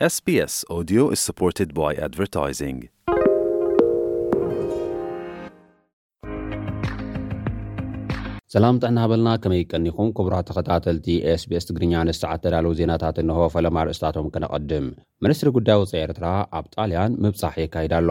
SBS Audio is supported by advertising. ሰላም ጥዕና ሃበልና ከመይ ቀኒኹም ክቡራ ተኸታተልቲ ስbስ ትግርኛ ንሰዓት ተዳለዉ ዜናታት እንሆ ፈለማ ርእስታቶም ከነቐድም ምኒስትሪ ጉዳይ ወፀኢ ኤርትራ ኣብ ጣልያን ምብጻሕ የካይዳ ኣሎ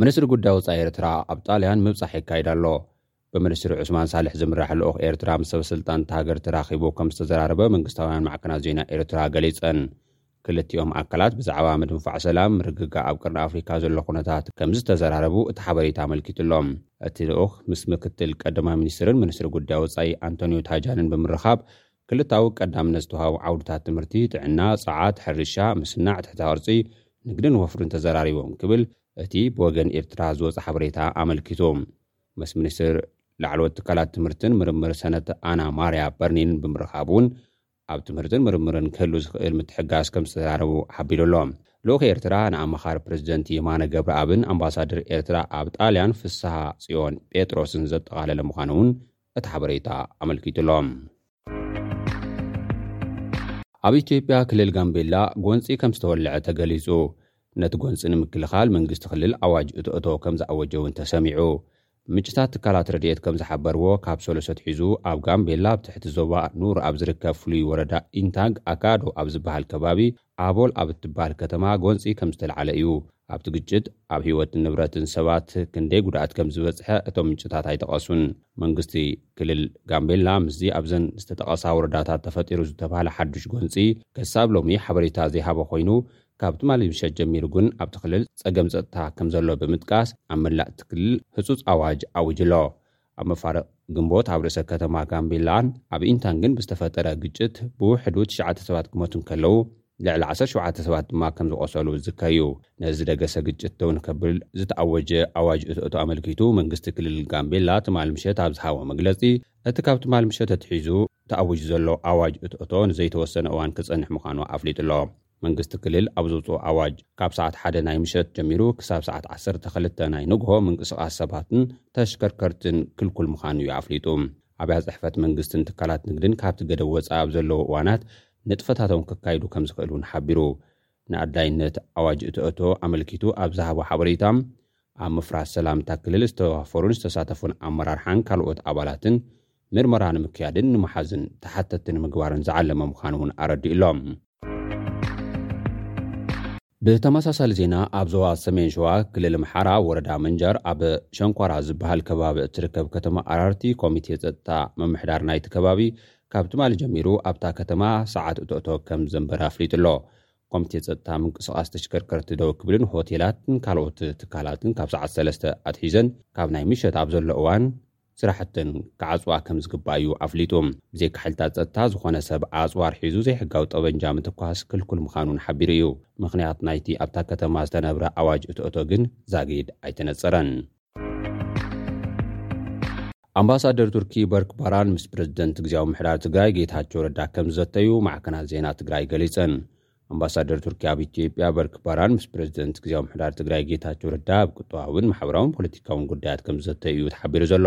ሚኒስትሪ ጉዳይ ወፃኢ ኤርትራ ኣብ ጣልያን ምብፃሕ የካይድ ኣሎ። ብሚኒስትሪ ዑስማን ሳልሕ ዝምራሕ ልኡኽ ኤርትራ ምስ ሰበስልጣን እታ ሃገር ተራኺቡ ከምዝተዘራረበ መንግስታውያን ማዕከናት ዜና ኤርትራ ገሊፀን። ክልቲኦም ኣካላት ብዛዕባ ምድንፋዕ ሰላም፣ ምርግጋእ ኣብ ቀርኒ ኣፍሪካ ዘሎ ኩነታት ከምዝተዘራረቡ እቲ ሓበሬታ ኣመልኪቱ ኣሎ። እቲ ልኡኽ ምስ ምክትል ቀዳማይ ሚኒስትርን ሚኒስትሪ ጉዳይ ወፃኢ ኣንቶንዮ ታጃንን ብምርኻብ ክልተኣዊ ቀዳምነት ዝተውሃቡ ዓውድታት ትምህርቲ፣ ጥዕና፣ ጸዓት፣ ሕርሻ፣ ምስናዕ ትሕተ ቅርጺ፣ ንግድን ወፍርን ተዘራሪቦም ክብል እቲ ብወገን ኤርትራ ዝወጸ ሓበሬታ ኣመልኪቱ። ምስ ሚኒስትር ላዕለዎት ትካላት ትምህርትን ምርምር ሰነት ኣና ማርያ በርኒን ብምርኻብ'ውን ኣብ ትምህርትን ምርምርን ክህሉ ዝኽእል ምትሕግጋዝ ከምዝተዘራረቡ ሓቢሩ ኣሎ። ልኡኽ ኤርትራ ንኣማኻሪ ፕረዚደንት የማነ ገብረኣብን ኣምባሳደር ኤርትራ ኣብ ጣልያን ፍስሃጽዮን ጴጥሮስን ዘጠቓለለ ምዃኑ'ውን እቲ ሓበሬታ ኣመልኪቱ'ሎ። ኣብ ኢትዮጵያ ክልል ጋምቤላ ጎንፂ ከም ዝተወለዐ ተገሊፁ። ነቲ ጎንፂ ንምክልኻል መንግስቲ ክልል ኣዋጅ እቶ እቶ ከም ዝኣወጀ እውን ተሰሚዑ። ምንጭታት ትካላት ረድኤት ከም ዝሓበርዎ ካብ ሰሉስ ኣትሒዙ ኣብ ጋምቤላ ኣብ ትሕቲ ዞባ ኑር ኣብ ዝርከብ ፍሉይ ወረዳ ኢንታንግ ኣካዶ ኣብ ዝበሃል ከባቢ ኣቦል ኣብ እትበሃል ከተማ ጎንፂ ከም ዝተልዓለ እዩ። ኣብቲ ግጭት ኣብ ህይወትን ንብረትን ሰባት ክንደይ ጉድኣት ከም ዝበፅሐ እቶም ምንጭታት ኣይጠቐሱን። መንግስቲ ክልል ጋምቤላ ምስዚ ኣብዘን ዝተጠቐሳ ወረዳታት ተፈጢሩ ዝተብሃለ ሓዱሽ ጎንፂ ከሳብ ሎሚ ሓበሬታ ዘይሃቦ ኮይኑ ካብ ትማሊ ምሸት ጀሚሩ ግን ኣብቲ ክልል ፀገም ፀጥታ ከም ዘሎ ብምጥቃስ ኣብ መላእ እቲ ክልል ህፁፅ ኣዋጅ ኣዊጁ ኣሎ። ኣብ መፋርቕ ግንቦት ኣብ ርእሰ ከተማ ጋምቤላን ኣብ ኢንታንግን ብዝተፈጠረ ግጭት ብውሕዱ ትሽዓተ ሰባት ክመቱ እንከለዉ ልዕሊ ዓሰርተ ሸውዓተ ሰባት ድማ ከም ዝቖሰሉ ዝዝከር እዩ። ነዚ ዝደገሰ ግጭት ደው ንከብል ዝተኣወጀ ኣዋጅ እቶእቶ ኣመልኪቱ መንግስቲ ክልል ጋምቤላ ትማል ምሸት ኣብ ዝሃቦ መግለጺ እቲ ካብ ትማል ምሸት ኣትሒዙ ተኣዊጁ ዘሎ ኣዋጅ እቶእቶ ንዘይተወሰነ እዋን ክጸንሕ ምዃኑ ኣፍሊጡ'ሎ። መንግስቲ ክልል ኣብ ዘውጽኦ ኣዋጅ፣ ካብ ሰዓት ሓደ ናይ ምሸት ጀሚሩ ክሳብ ሰዓት ዓሰርተ ክልተ ናይ ንግሆ ምንቅስቓስ ሰባትን ተሽከርከርትን ክልኩል ምዃኑ'ዩ ኣፍሊጡ። ኣብያት ጽሕፈት መንግስትን ትካላት ንግድን ካብቲ ገደብ ወጻኢ ኣብ ዘለዉ እዋናት ንጥፈታቶም ከካይዱ ከም ዝኽእል'ውን ሓቢሩ። ንኣድላይነት ኣዋጅ እቲ እቶ ኣመልኪቱ ኣብ ዝሃቦ ሓበሬታ፣ ኣብ ምፍራስ ሰላም እታ ክልል ዝተዋፈሩን ዝተሳተፉን ኣመራርሓን ካልኦት ኣባላትን ምርመራ ንምክያድን ንምሓዝን ተሓተትቲ ንምግባርን ዝዓለመ ምዃኑ እውን ኣረዲኡ'ሎ። ብተመሳሳሊ ዜና ኣብ ዞባ ሰሜን ሸዋ ክልል ኣምሓራ ወረዳ ምንጃር ኣብ ሸንኳራ ዝበሃል ከባቢ እትርከብ ከተማ ኣራርቲ ኮሚቴ ፀጥታ ምምሕዳር ናይቲ ከባቢ ካብ ትማሊ ጀሚሩ ኣብታ ከተማ ሰዓት እተእቶ ከም ዘንበረ ኣፍሊጡ'ሎ። ኮሚቴ ፀጥታ ምንቅስቓስ ተሽከርከርቲ ደው ክብልን ሆቴላትን ካልኦት ትካላትን ካብ ሰዓት ሰለስተ ኣትሒዘን ካብ ናይ ምሸት ኣብ ዘሎ እዋን ስራሕተን ክዓፅዋ ከምዝግባእ እዩ ኣፍሊጡ። ብዘይካ ሓይልታት ፀጥታ ዝኾነ ሰብ ኣፅዋር ሒዙ ዘይሕጋዊ ጠበንጃ ምትኳስ ክልኩል ምዃኑን ሓቢሩ እዩ። ምኽንያት ናይቲ ኣብታ ከተማ ዝተነብረ ኣዋጅ እቶእቶ ግን ዛጊድ ኣይተነፀረን። ኣምባሳደር ቱርኪ በርክ ባራን ምስ ፕረዚደንት ግዜያዊ ምሕዳር ትግራይ ጌታቸው ረዳ ከም ዝዘተዩ ማዕከናት ዜና ትግራይ ገሊጸን። ኣምባሳደር ቱርኪ ኣብ ኢትዮጵያ በርክ ባራን ምስ ፕረዚደንት ግዜያዊ ምሕዳር ትግራይ ጌታቸው ረዳ ኣብ ቁጠባዊን ማሕበራውን ፖለቲካውን ጉዳያት ከም ዝዘተዩ እዩ ተሓቢሩ ዘሎ።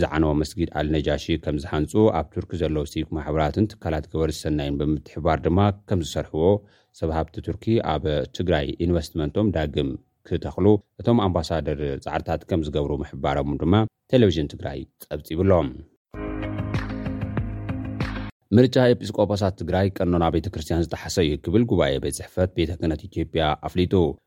ዝዓነወ መስጊድ ኣልነጃሺ ከምዝሃንፁ፣ ኣብ ቱርኪ ዘለዉ ሲቪክ ማሕበራትን ትካላት ገበርቲ ሰናይን ብምትሕብባር ድማ ከምዝሰርሕዎ ሰብ ሃብቲ ቱርኪ ኣብ ትግራይ ኢንቨስትመንቶም ዳግም ክተኽሉ እቶም ኣምባሳደር ፃዕርታት ከምዝገብሩ ምሕባሮም ድማ ቴሌቪዥን ትግራይ ፀብፂቡ'ሎ። ምርጫ ኤጲስቆጶሳት ትግራይ ቀኖና ቤተ ክርስቲያን ዝጠሓሰ እዩ ክብል ጉባኤ ቤት ፅሕፈት ቤተ ክህነት ኢትዮጵያ ኣፍሊጡ።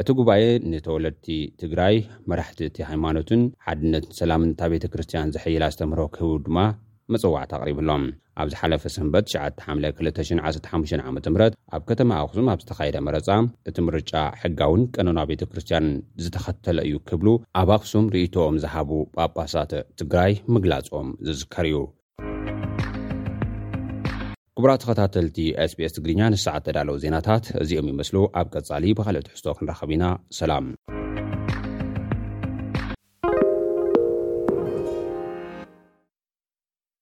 እቲ ጉባኤ ንተወለድቲ ትግራይ፣ መራሕቲ እቲ ሃይማኖትን ሓድነትን ሰላምን እታ ቤተ ክርስቲያን ዘሐይል ኣስተምህሮ ክህቡ ድማ መጸዋዕታ ኣቕሪቡሎም። ኣብ ዝሓለፈ ሰንበት ትሽዓተ ሓምለ ክልተ ሽሕን ዓሰርተ ሓሙሽተን ዓመተ ምህረት ኣብ ከተማ ኣኽሱም ኣብ ዝተኻየደ መረጻ እቲ ምርጫ ሕጋውን ቀኖና ቤተ ክርስቲያን ዝተኸተለ እዩ ክብሉ ኣብ ኣኽሱም ርእይቶኦም ዝሃቡ ጳጳሳት ትግራይ ምግላጾም ዝዝከር እዩ። ክቡራት ተኸታተልቲ SBS ትግርኛ ንሰዓት ተዳለው ዜናታት እዚኦም ይመስሉ ኣብ ቀጻሊ ብኻልእ ትሕዝቶ ክንራኸብ ኢና ሰላም።